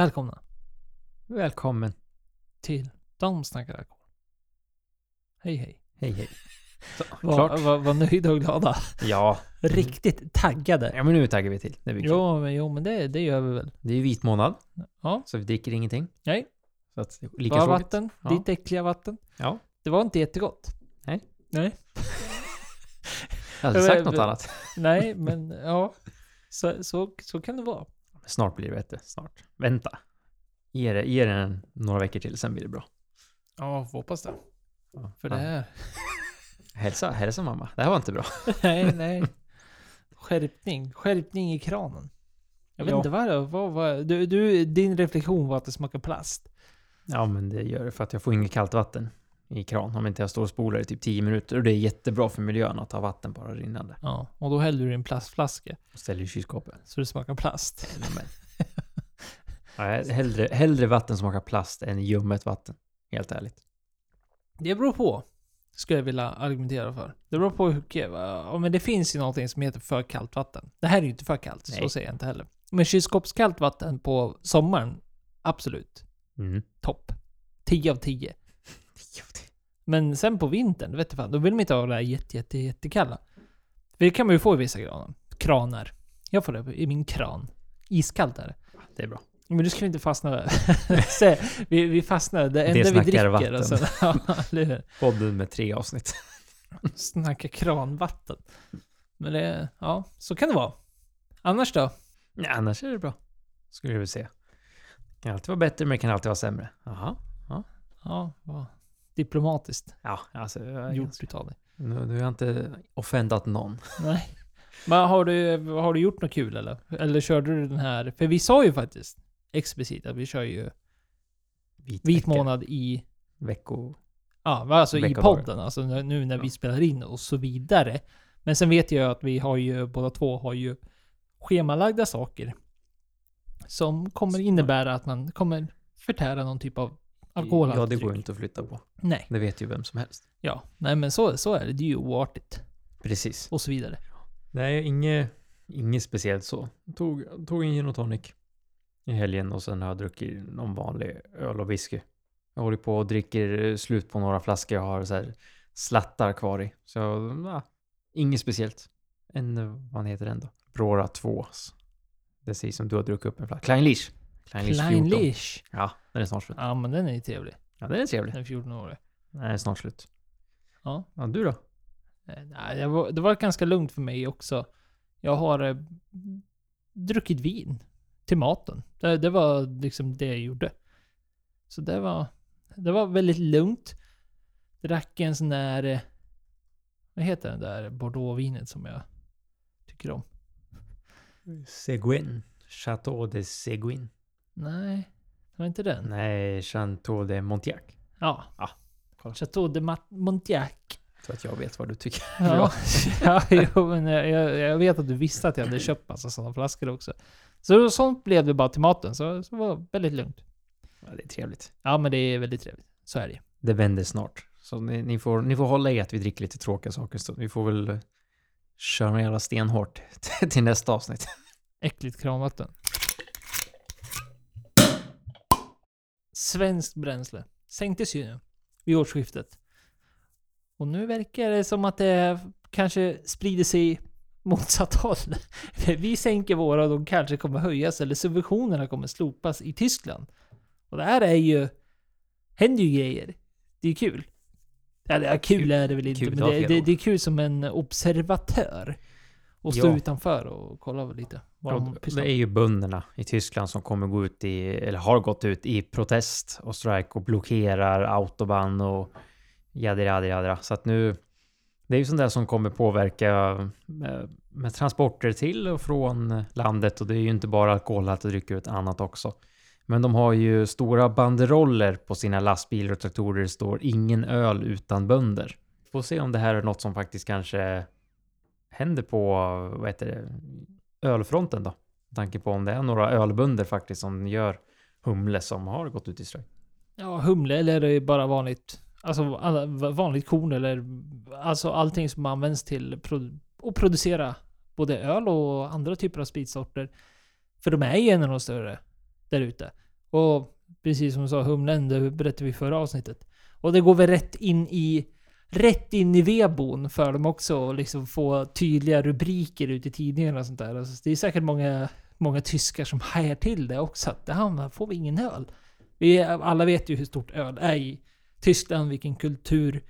Välkomna Välkommen. till De snackar alkohol. Hej hej. Hej hej. Så, Var, klart. var, var nöjda och glada. Ja. Riktigt taggade. ja, men nu taggar vi till. Det, blir kul. Jo, men, jo, men det, det gör vi väl. det är ju vit månad, Ja. så vi dricker ingenting. Nej. Så att, det är lika Bara tråkigt. vatten. Ja. Ditt äckliga vatten. Ja. Det var inte jättegott. Nej. Nej. Jag hade Ja, sagt något annat. Nej, men ja. Så, så, så kan det vara. Snart blir det bättre. Snart. Vänta. Ge det, ge det en, några veckor till, sen blir det bra. Ja, får hoppas det. Ja. För det här... Hälsa, hälsa mamma. Det här var inte bra. nej, nej. Skärpning. Skärpning i kranen. Jag vet Ja. inte vad, vad, vad du, du, din reflektion var att det smakar plast. Ja, men det gör det för att jag får inget kallt vatten i kran om inte jag står och spolar i typ 10 minuter. Och det är jättebra för miljön att ha vatten bara rinnande. Ja, och då häller du i en plastflaska. Och ställer i kylskåpet. Så det smakar plast. Men. Nej, hellre, hellre vatten som smakar plast än ljummet vatten. Helt ärligt. Det beror på. Skulle jag vilja argumentera för. Det beror på hur? Ja, men det finns ju någonting som heter för kallt vatten. Det här är ju inte för kallt, så Nej. säger jag inte heller. Men kylskåpskallt vatten på sommaren, absolut. Mm. Topp. 10 av 10. Men sen på vintern, vet du fan, då vill man inte ha det här jätte, jätte, jättekalla. För det kan man ju få i vissa granar. kranar. Jag får det i min kran. Iskallt är det. Det är bra. Men du skulle inte fastna där. Se, vi, vi fastnar. Det enda vi snackar dricker. vatten. Och sen, ja, eller hur? Podden med tre avsnitt. Snacka kranvatten. Men det, ja, så kan det vara. Annars då? Ja, annars är det bra. Skulle jag vilja säga. Kan alltid vara bättre, men det kan alltid vara sämre. Jaha. Ja, vad diplomatiskt Ja, alltså... Jag, gjort utav dig. nu, nu har jag inte offendat någon. Nej. Men har du, har du gjort något kul eller? Eller körde du den här? För vi sa ju faktiskt explicit att vi kör ju Vit, vit månad i, Vecko... ja alltså i podden. Alltså nu när vi Ja. spelar in och så vidare. Men sen vet jag att vi har ju, båda två har ju schemalagda saker. Som kommer innebära att man kommer förtära någon typ av alkoholhaltigt Ja, det går ju inte att flytta på. Nej. Det vet ju vem som helst. Ja. Nej men så, så är det. Det är ju oartigt. Precis. Och så vidare. Nej, inget, inget speciellt så. Tog, tog en gin och tonic i helgen och sen har jag druckit någon vanlig öl och whisky. Jag håller på och dricker slut på några flaskor jag har så här slattar kvar i. Så ja, inget speciellt. En, vad heter den då? Brora 2. Det säger som du har druckit upp en flaska. Klein Lish. Klein Lish 14. Klein Lish. Ja, den är snart slut. Ja men den är ju trevlig. Ja, den är trevlig. Den är 14 år. Den är snart slut. Ja. Ja, du då? Eh, Nej, det var, det var ganska lugnt för mig också. Jag har eh, druckit vin till maten. Det, det var liksom det jag gjorde. Så det var, det var väldigt lugnt. Drack en sån där... eh, Vad heter den där bordeauxvinet som jag tycker om? Seguin. Chateau de Seguin. Nej, det var inte den. Nej, Chateau de Montiac. Ja. Ja, kolla. Chateau de Ma- Montiac. Så att jag vet vad du tycker. Ja, ja jo, men jag, jag vet att du visste att jag hade köpt massa sådana flaskor också. Så sånt blev det bara till maten, så, så det var väldigt lugnt. Ja, det är trevligt. Ja, men det är väldigt trevligt. Så är det Det vänder snart. Så ni, ni, får, ni får hålla i att vi dricker lite tråkiga saker stund. Vi får väl köra med jävla stenhårt till nästa avsnitt. Äckligt kranvatten. Svenskt bränsle. Sänktes ju nu. Vid årsskiftet. Och nu verkar det som att det kanske sprider sig motsatt håll. Vi sänker våra och de kanske kommer höjas eller subventionerna kommer slopas i Tyskland. Och det här är ju... Händer ju grejer. Det är kul. Eller ja, kul är det väl inte, Kul, men det det, det är kul som en observatör. Och stå Ja. utanför och kolla lite. Ja, det är ju bönderna i Tyskland som kommer gå ut i, eller har gått ut i protest och strike och blockerar autobahn och jadra jadra jadra. Så att nu, det är ju sånt där som kommer påverka med, med transporter till och från landet och det är ju inte bara alkoholhaltiga drycker utan annat också. Men de har ju stora banderoller på sina lastbilar och traktorer det står ingen öl utan bönder. Får se om det här är något som faktiskt kanske händer på, vad heter det, ölfronten då. Med tanke på om det är några ölbönder faktiskt som gör humle som har gått ut i strejk. Ja, humle eller är det bara vanligt... Alltså alla- vanligt korn eller... Alltså allting som används till att producera både öl och andra typer av spritsorter. För de är ju en av de större där ute. Och precis som du sa, humlen, det berättade vi i förra avsnittet. Och det går väl rätt in i rätt in i vedboden för dem också att liksom få tydliga rubriker ut i tidningarna och sånt där. Alltså, det är säkert många, många tyskar som hajar till det också. Att här får vi ingen öl. Vi alla vet ju hur stort öl är i Tyskland, vilken kultur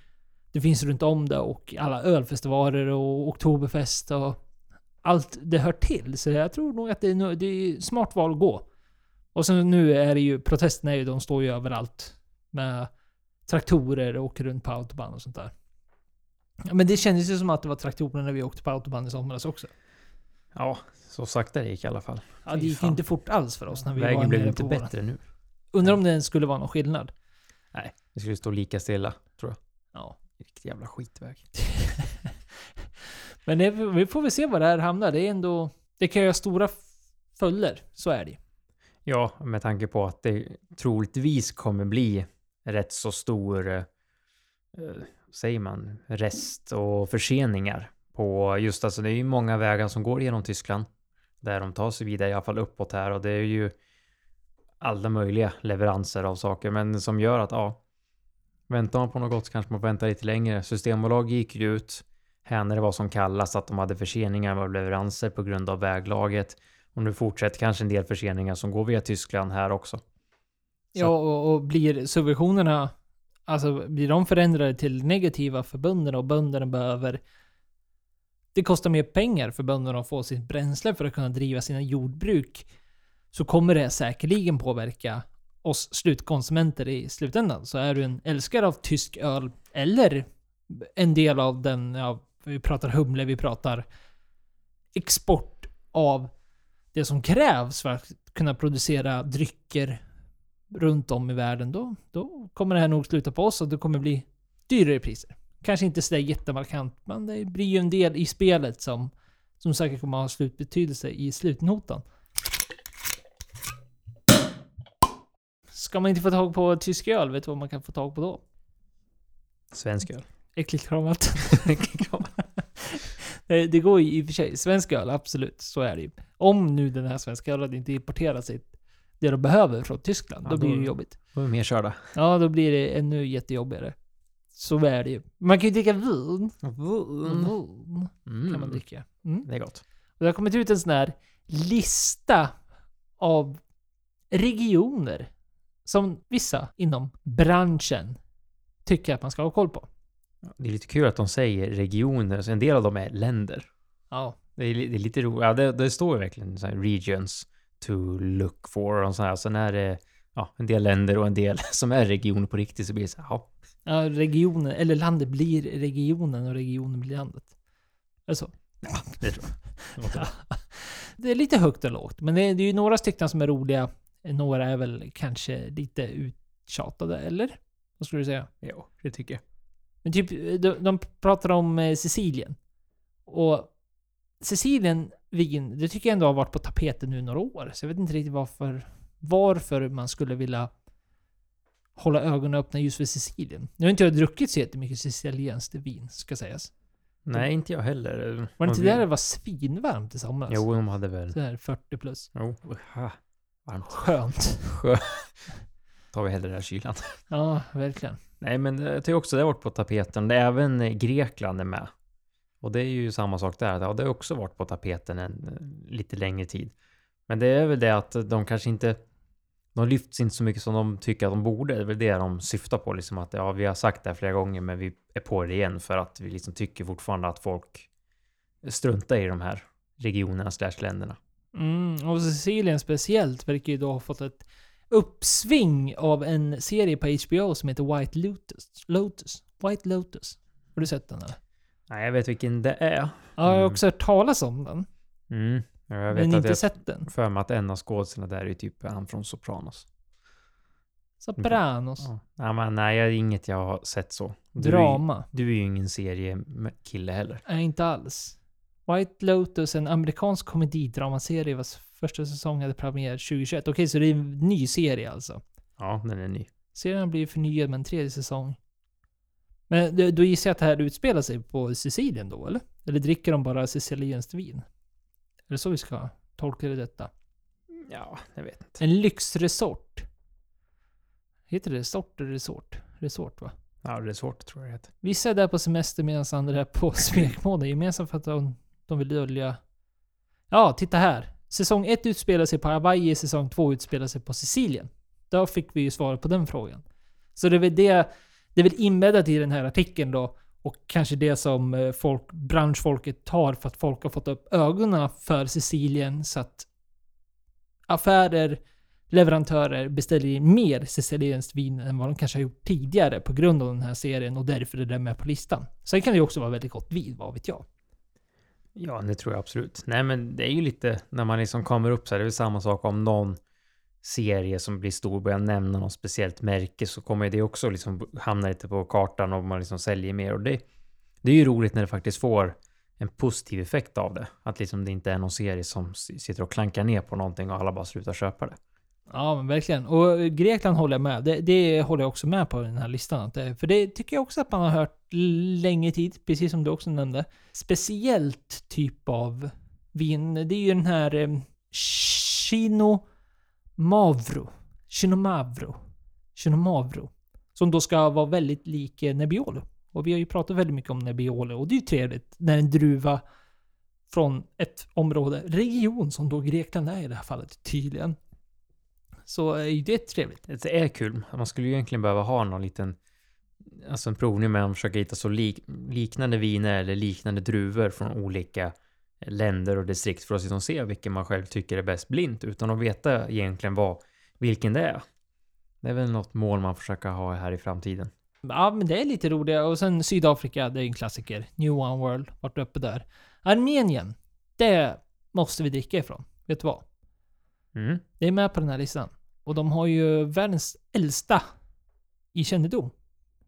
det finns runt om det och alla ölfestivaler och oktoberfest och allt det hör till. Så jag tror nog att det är, det är smart val att gå. Och sen nu är det ju, protesterna är ju, de står ju överallt. Med traktorer och åker runt på autobahn och sånt där. Ja, Men det kändes ju som att det var traktorer när vi åkte på autobahn i somras också. Ja, så sakta det gick i alla fall. Ja, det gick fan. inte fort alls för oss när vi var Vägen blev nere inte på våren. bättre nu. Undrar om det ens skulle vara någon skillnad. Nej, det skulle stå lika stilla, tror jag. Ja. Riktig jävla skitväg. Men det, vi får väl se var det här hamnar. Det är ändå... Det kan göra stora f- följder. Så är det ju. Ja, med tanke på att det troligtvis kommer bli rätt så stor, eh, säger man, rest och förseningar på just alltså det är ju många vägar som går genom Tyskland där de tar sig vidare i alla fall uppåt här och det är ju alla möjliga leveranser av saker men som gör att ja, väntar man på något gott så kanske man får vänta lite längre. Systembolag gick ju ut här när det var som kallast att de hade förseningar av leveranser på grund av väglaget. Och nu fortsätter kanske en del förseningar som går via Tyskland här också. Ja, och, och blir subventionerna... Alltså, blir de förändrade till negativa för bönderna och bönderna behöver... Det kostar mer pengar för bönderna att få sitt bränsle för att kunna driva sina jordbruk. Så kommer det säkerligen påverka oss slutkonsumenter i slutändan. Så är du en älskare av tysk öl eller en del av den, ja, vi pratar humle, vi pratar export av det som krävs för att kunna producera drycker runt om i världen, då, då kommer det här nog sluta på oss och det kommer bli dyrare priser. Kanske inte sådär jättemarkant, men det blir ju en del i spelet som, som säkert kommer att ha slutbetydelse i slutnotan. Ska man inte få tag på tysk öl, vet du vad man kan få tag på då? Svensk öl. Äckligt kramat. det, går ju i och för sig. Svensk öl, absolut. Så är det ju. Om nu den här svenska ölen inte importerar sig det de behöver från Tyskland, Ja, då blir det då- jobbigt. Då är vi mer körda. Ja, då blir det ännu jättejobbigare. Så är det ju. Man kan ju dricka vin. Vin Mm. kan man dricka. Mm. Det är gott. Och det har kommit ut en sån här lista av regioner som vissa inom branschen tycker att man ska ha koll på. Det är lite kul att de säger regioner, så en del av dem är länder. Ja, Det är, det är lite roligt. Ja, det, det står ju verkligen så regions to look for och så här. Sen är det ja, en del länder och en del som är regioner på riktigt så blir det så här, ja. ja regionen, eller landet blir regionen och regionen blir landet. Alltså. Det tror jag. Det låter bra. Det är lite högt och lågt, men det är, det är ju några stycken som är roliga. Några är väl kanske lite uttjatade, eller? Vad skulle du säga? Jo, det tycker jag. Men typ, de, de pratar om eh, Sicilien. Och Sicilien, vin, det tycker jag ändå har varit på tapeten nu några år. Så jag vet inte riktigt varför, varför man skulle vilja hålla ögonen öppna just för Sicilien. Nu har inte jag druckit så jättemycket sicilienskt vin, ska sägas. Nej, inte jag heller. Var det inte där det var svinvarmt i somras? Jo, de hade väl... Så här 40 plus. Jo. Varmt. Skönt. Sjö. Tar vi hellre den här kylan. Ja, verkligen. Nej, men jag tycker också det har varit på tapeten. Det även Grekland är med. Och det är ju samma sak där. Ja, det har också varit på tapeten en lite längre tid. Men det är väl det att de kanske inte... De lyfts inte så mycket som de tycker att de borde. Det är väl det de syftar på. Liksom att ja, vi har sagt det här flera gånger, men vi är på det igen för att vi liksom tycker fortfarande att folk struntar i de här regionerna slash länderna. Mm, och Sicilien speciellt verkar ju då ha fått ett uppsving av en serie på HBO som heter White Lotus. Lotus. White Lotus. Har du sett den eller? Nej, jag vet vilken det är. Ja, jag har Mm. också hört talas om den. Mm. Jag vet Men inte jag sett den. för mig att en av skådespelarna där är typ han från Sopranos. Sopranos. Ja. Nej, men nej, är inget jag har sett så. Du är, Drama. du är ju ingen seriekille heller. Nej, inte alls. White Lotus, en amerikansk komedidramaserie vars första säsong hade premiär 2021. Okej, så det är en ny serie alltså. Ja, den är ny. Serien blir förnyad med en tredje säsong. Men då- gissar jag att det här utspelar sig på Sicilien då, eller? Eller dricker de bara sicilienskt vin? Är det så vi ska tolka det detta? Ja, jag vet inte. En lyxresort. Heter det resort eller resort? Resort va? Ja, svårt tror jag det heter. Vissa är där på semester medan andra är på smekmånad. Gemensamt för att de, de vill dölja... Ja, titta här. Säsong 1 utspelar sig på Hawaii, säsong 2 utspelar sig på Sicilien. Då fick vi ju svar på den frågan. Så det är väl det... Det är väl inbäddat i den här artikeln då. Och kanske det som eh, folk, branschfolket tar för att folk har fått upp ögonen för Sicilien så att affärer, leverantörer beställer in mer sicilienskt vin än vad de kanske har gjort tidigare på grund av den här serien och därför är det med på listan. Sen kan det ju också vara väldigt gott vin, vad vet jag. Ja, det tror jag absolut. Nej, men det är ju lite när man liksom kommer upp så här. Det är väl samma sak om någon serie som blir stor börjar nämna något speciellt märke så kommer det också liksom hamna lite på kartan och man liksom säljer mer. Och det, det är ju roligt när det faktiskt får en positiv effekt av det. Att liksom det inte är någon serie som sitter och klankar ner på någonting och alla bara slutar köpa det. Ja, men verkligen. Och Grekland håller jag med. Det, det håller jag också med på den här listan. Att det- För det tycker jag också att man har hört länge tid, precis som du också nämnde. Speciellt typ av vin. Det är ju den här eh, Chino Mavro. Chinomavro. Chinomavro. Som då ska vara väldigt lik eh, Nebbiolo. Och vi har ju pratat väldigt mycket om Nebbiolo och det är ju trevligt när en druva från ett område, region som då Grekland är i det här fallet, tydligen. Så eh, är ju det trevligt. Det är kul. Man skulle ju egentligen behöva ha någon liten Alltså en provning med att försöka hitta så lik, liknande viner eller liknande druvor från olika länder och distrikt för att liksom se vilken man själv tycker är bäst blint utan att veta egentligen vad, vilken det är. Det är väl något mål man försöker ha här i framtiden. Ja, men det är lite roligt. Och sen Sydafrika, det är en klassiker. New One World, vart uppe där. Armenien, det måste vi dricka ifrån. Vet du vad? Mm. Det är med på den här listan. Och de har ju världens äldsta i kännedom.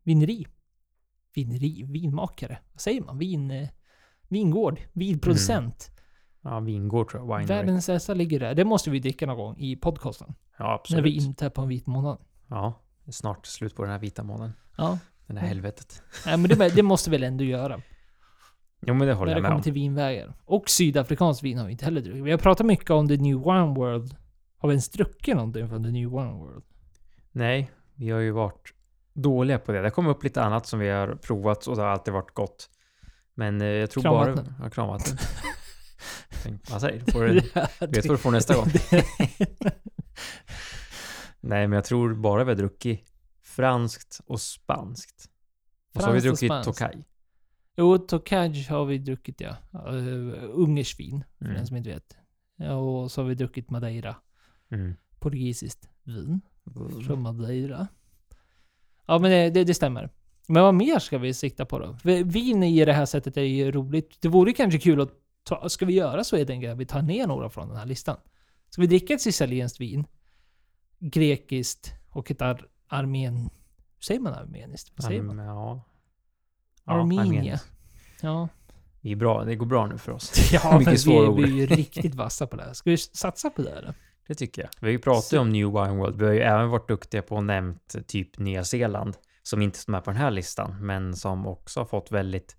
Vineri. Vineri, vinmakare. Vad säger man? Vin... Vingård, vinproducent. Ja, vingård tror jag. Winery. Världens äldsta ligger där. Det måste vi dricka någon gång i podcasten. Ja, När absolut. vi inte är på en vit månad. Ja, det snart slut på den här vita månaden. Ja. Den här Mm. helvetet. Nej, men det, det måste väl ändå göra. Jo, men det håller När det jag med kommer om. till vinvägar. Och sydafrikansk vin har vi inte heller druckit. Vi har pratat mycket om The New One World. Har vi ens druckit någonting från The New One World? Nej, vi har ju varit dåliga på det. Det kom upp lite annat som vi har provat och det har alltid varit gott. Men eh, jag tror Kranvatten. bara... Ja, kranvatten. Vad säger du? Får du? Vet vad du får nästa gång? Nej, men jag tror bara vi har druckit franskt och spanskt. Och så har vi Franskt druckit. Tokaj. Jo, Tokaj har vi druckit ja. Uh, Ungersk vin, för Mm. den som inte vet. Ja, och så har vi druckit Madeira. Mm. Portugisiskt vin från Madeira. Ja, men det, det, det stämmer. Men vad mer ska vi sikta på då? Vin i det här sättet är ju roligt. Det vore kanske kul att ta, ska vi göra så helt enkelt att vi tar ner några från den här listan? Ska vi dricka ett sicilienskt vin? Grekiskt och ett ar, armen... Säger man armeniskt? Vad säger man? Arm- ja. Armenia. Ja. Vi är bra. Det går bra nu för oss. Ja, men Mycket vi, svåra ord. vi är ju riktigt vassa på det här. Ska vi satsa på det eller? Det tycker jag. Vi har ju om New Wine World. Vi har ju även varit duktiga på att nämnt typ Nya Zeeland. Som inte står med på den här listan. Men som också har fått väldigt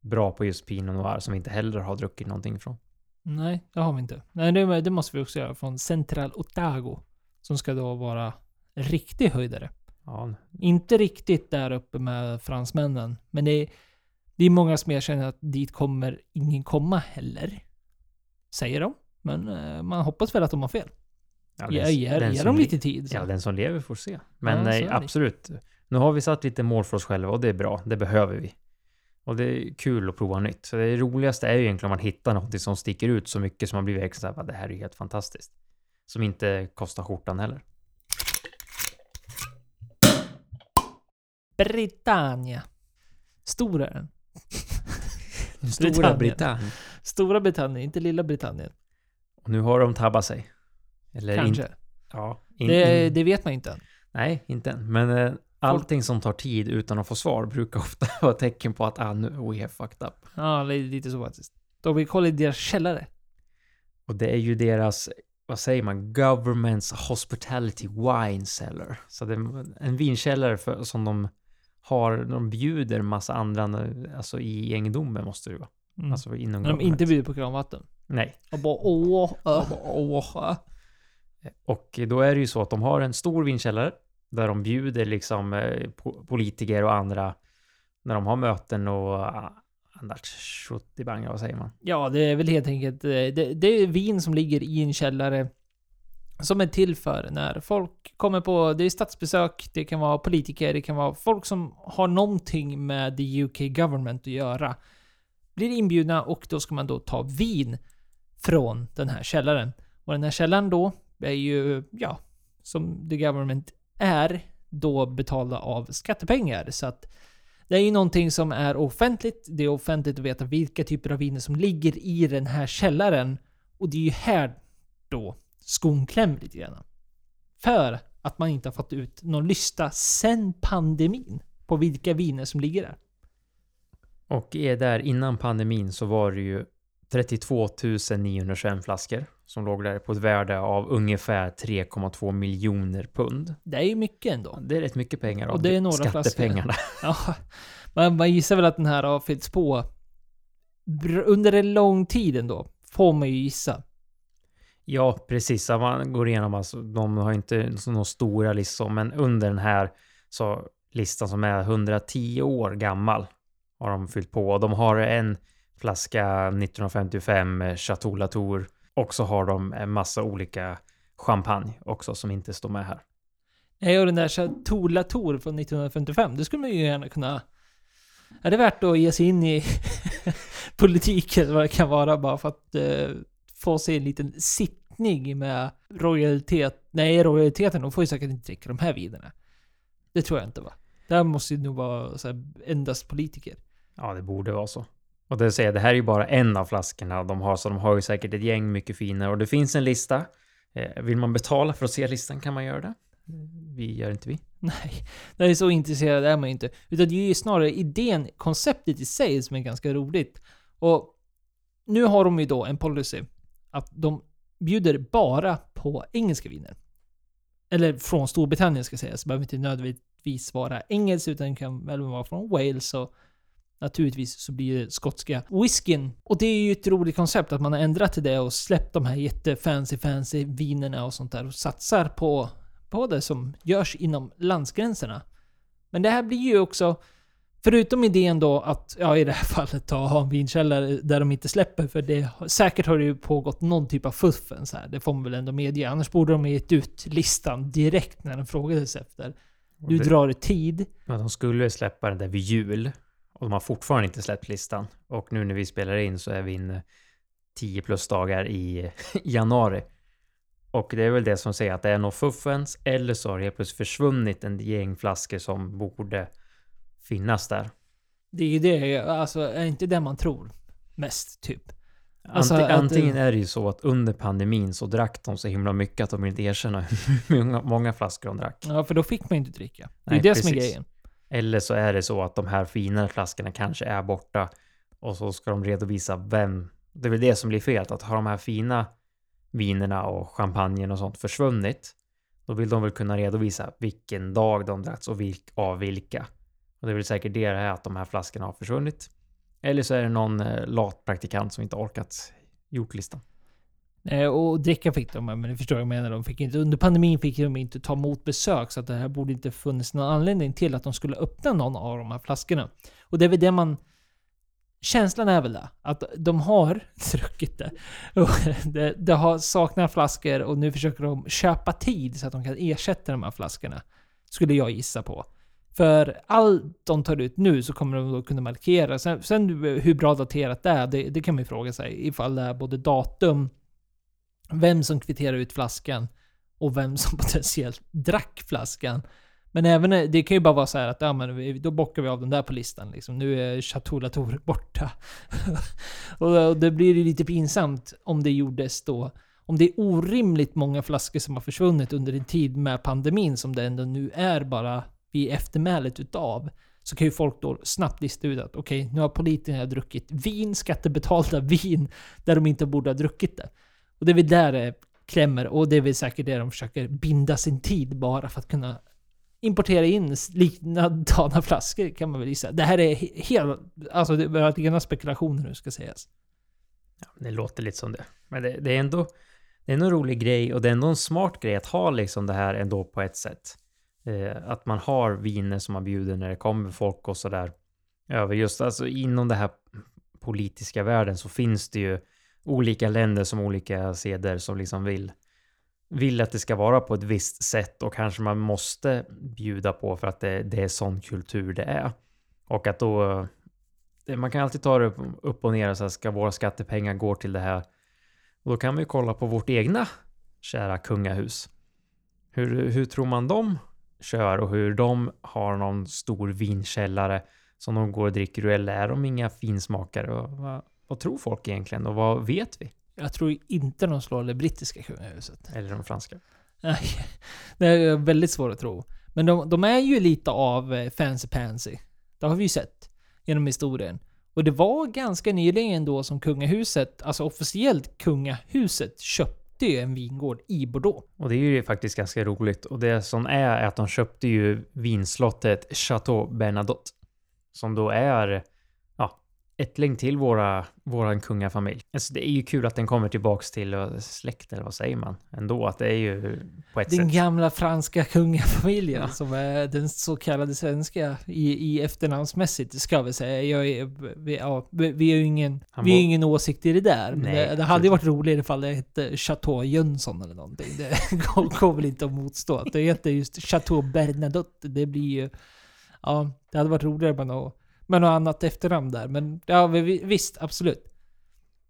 bra på just Pinot Noir. Som vi inte heller har druckit någonting från. Nej, det har vi inte. Nej, det, det måste vi också göra. Från Central Otago. Som ska då vara riktig höjdare. Ja, Inte riktigt där uppe med fransmännen. Men det är, det är många som erkänner att dit kommer ingen komma heller. Säger de. Men eh, man hoppas väl att de har fel. ja, Ge, den- ge, den ge som dem lite tid. Så. Ja, den som lever får se. Men Ja, nej, det. absolut. Nu har vi satt lite mål för oss själva och det är bra. Det behöver vi. Och det är kul att prova nytt. Så det roligaste är ju egentligen om man hittar något som sticker ut så mycket som man blir verkligen såhär, "Va, det här är helt fantastiskt. Som inte kostar skjortan heller. Britannia. Stor är den. Stora Britannien. Britannien. Stora Britannien, inte lilla Britannien. Och nu har de tabbat sig. Eller Kanske. Inte, ja, in, det, in, det vet man inte än. Nej, inte än. Men eh, allting som tar tid utan att få svar brukar ofta vara tecken på att ah, nu, we have fucked up. Ja, lite så faktiskt. Då vi kollar i deras källare. Och det är ju deras, vad säger man, government's hospitality wine cellar. Så det är en vinkällare för, som de har, de bjuder massa andra, alltså i egendomen måste det vara. Mm. Alltså inom Men de inte bjuder på kranvatten. Nej. Och bara åh, åh, äh. Och då är det ju så att de har en stor vinkällare där de bjuder liksom eh, politiker och andra när de har möten och ah, annat tjottibang, vad säger man? Ja, det är väl helt enkelt... Eh, det, det är vin som ligger i en källare. Som är till för när folk kommer på... Det är statsbesök, det kan vara politiker, det kan vara folk som har någonting med the UK government att göra. Blir inbjudna och då ska man då ta vin från den här källaren. Och den här källaren då är ju, ja, som the government är, då betalda av skattepengar. Så att det är ju någonting som är offentligt. Det är offentligt att veta vilka typer av viner som ligger i den här källaren. Och det är ju här då skon klämmer lite grann. För att man inte har fått ut någon lista sen pandemin på vilka viner som ligger där. Och är där innan pandemin så var det ju 32 921 flaskor som låg där på ett värde av ungefär 3,2 miljoner pund. Det är ju mycket ändå. Det är rätt mycket pengar av Och det är några skattepengarna. Ja, man, man gissar väl att den här har fyllts på under en lång tid ändå. Får man ju gissa. Ja, precis. Man går igenom, alltså, de har inte så några stora listor, men under den här så listan som är 110 år gammal har de fyllt på. Och de har en flaska 1955 eh, Chateau Latour och så har de en massa olika champagne också som inte står med här. Nej, och den där Chateau Latour från 1955, det skulle man ju gärna kunna... Är det värt att ge sig in i politiken, vad det kan vara, bara för att eh, få sig en liten sittning med rojalitet? Nej, rojaliteten, de får ju säkert inte dricka de här vinerna. Det tror jag inte va? Där måste ju nog vara så här, endast politiker. Ja, det borde vara så. Och det säger jag, det här är ju bara en av flaskorna de har, så de har ju säkert ett gäng mycket finare. Och det finns en lista. Eh, vill man betala för att se listan kan man göra det. Vi gör inte vi. Nej, det är så intresserad är man ju inte. Utan det är ju snarare idén, konceptet i sig som är ganska roligt. Och nu har de ju då en policy att de bjuder bara på engelska viner. Eller från Storbritannien ska sägas. Det behöver inte nödvändigtvis vara engelskt utan kan väl vara från Wales och naturligtvis så blir det skotska whiskyn. Och det är ju ett roligt koncept att man har ändrat till det och släppt de här jättefancy fancy vinerna och sånt där och satsar på på det som görs inom landsgränserna. Men det här blir ju också, förutom idén då att, ja i det här fallet ta ha en vinkällare där de inte släpper, för det, säkert har det ju pågått någon typ av fuffens här, det får man väl ändå medge. Annars borde de ha gett ut listan direkt när den frågades efter. Du det, drar i tid. men de skulle släppa den där vid jul. Och de har fortfarande inte släppt listan. Och nu när vi spelar in så är vi inne 10 plus dagar i januari. Och det är väl det som säger att det är något fuffens eller så har det helt plötsligt försvunnit en gäng flaskor som borde finnas där. Det är ju det, alltså är inte det man tror mest, typ. Alltså, att- antingen är det ju så att under pandemin så drack de så himla mycket att de inte erkänna hur många, många flaskor de drack. Ja, för då fick man ju inte dricka. Det är Nej, det som är precis. grejen. Eller så är det så att de här finare flaskorna kanske är borta och så ska de redovisa vem. Det är väl det som blir fel, att har de här fina vinerna och champagnen och sånt försvunnit, då vill de väl kunna redovisa vilken dag de dratts och vilk, av vilka. Och det är väl säkert det här att de här flaskorna har försvunnit. Eller så är det någon eh, lat praktikant som inte orkat gjort listan. Eh, och dricka fick de, men ni förstår vad jag menar. De fick inte, under pandemin fick de inte ta emot besök, så att det här borde inte funnits någon anledning till att de skulle öppna någon av de här flaskorna. Och det är väl det man... Känslan är väl det, att de har druckit det. Och det, det har saknat flaskor och nu försöker de köpa tid så att de kan ersätta de här flaskorna. Skulle jag gissa på. För allt de tar ut nu så kommer de då kunna markera. Sen, sen hur bra daterat det är, det, det kan man ju fråga sig. Ifall det är både datum, vem som kvitterar ut flaskan och vem som potentiellt drack flaskan. Men även, eh, det kan ju bara vara så här att ja, men då bockar vi av den där på listan. Liksom. Nu är Chateau Latour borta. och, det blir ju lite pinsamt om det gjordes då. Om det är orimligt många flaskor som har försvunnit under en tid med pandemin som det ändå nu är bara vid eftermälet utav. Så kan ju folk då snabbt lista ut att okej, nu har politikerna druckit vin, skattebetalda vin, där de inte borde ha druckit det. Och det är väl där det klämmer och det är väl säkert det de försöker binda sin tid bara för att kunna importera in likadana flaskor kan man väl gissa. Det här är helt... Alltså det är rena spekulationer nu ska sägas. Ja, det låter lite som det. Men det, det är ändå... det är en rolig grej och det är ändå en smart grej att ha liksom det här ändå på ett sätt. Eh, att man har viner som man bjuder när det kommer folk och sådär. Över just alltså inom det här politiska världen så finns det ju olika länder som olika seder som liksom vill vill att det ska vara på ett visst sätt och kanske man måste bjuda på för att det, det är sån kultur det är. Och att då... Eh, man kan alltid ta det upp och ner och säga ska våra skattepengar gå till det här? Och då kan vi kolla på vårt egna kära kungahus. Hur, hur tror man de kör och hur de har någon stor vinkällare som de går och dricker ur eller är de inga finsmakare? Och vad, vad tror folk egentligen och vad vet vi? Jag tror inte de slår det brittiska kungahuset. Eller de franska? Nej, det är väldigt svårt att tro. Men de, de är ju lite av eh, fancy pansy. Det har vi ju sett genom historien. Och det var ganska nyligen då som kungahuset, alltså officiellt kungahuset, köpte ju en vingård i Bordeaux. Och det är ju faktiskt ganska roligt. Och det som är, är att de köpte ju vinslottet Chateau Bernadotte. Som då är ättling till våra, våran kungafamilj. Alltså det är ju kul att den kommer tillbaks till uh, släkt, eller vad säger man? Ändå, att det är ju på ett Den sätt. gamla franska kungafamiljen Ja. som är den så kallade svenska i, i efternamnsmässigt, ska vi säga. Jag är, vi, ja, vi har ju ingen, Han vi har ingen åsikt i det där. Nej, det, det hade ju varit roligare ifall det hette Chateau Jönsson eller någonting. Det går, går väl inte att motstå. Att det heter just Chateau Bernadotte. Det blir ju... Ja, det hade varit roligare med något, med något annat efternamn där. Men ja, vi- visst, absolut.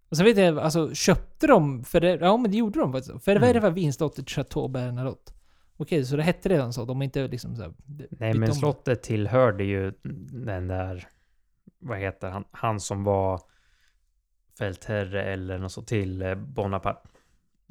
Och sen vet jag, alltså köpte de, det, ja men det gjorde de faktiskt. För det Mm. var vinslottet Chateau Bernadotte. Okej, så det hette redan så? De är inte liksom så här, Nej, men om. slottet tillhörde ju den där, vad heter han, han som var fältherre eller något så till eh, Bonaparte.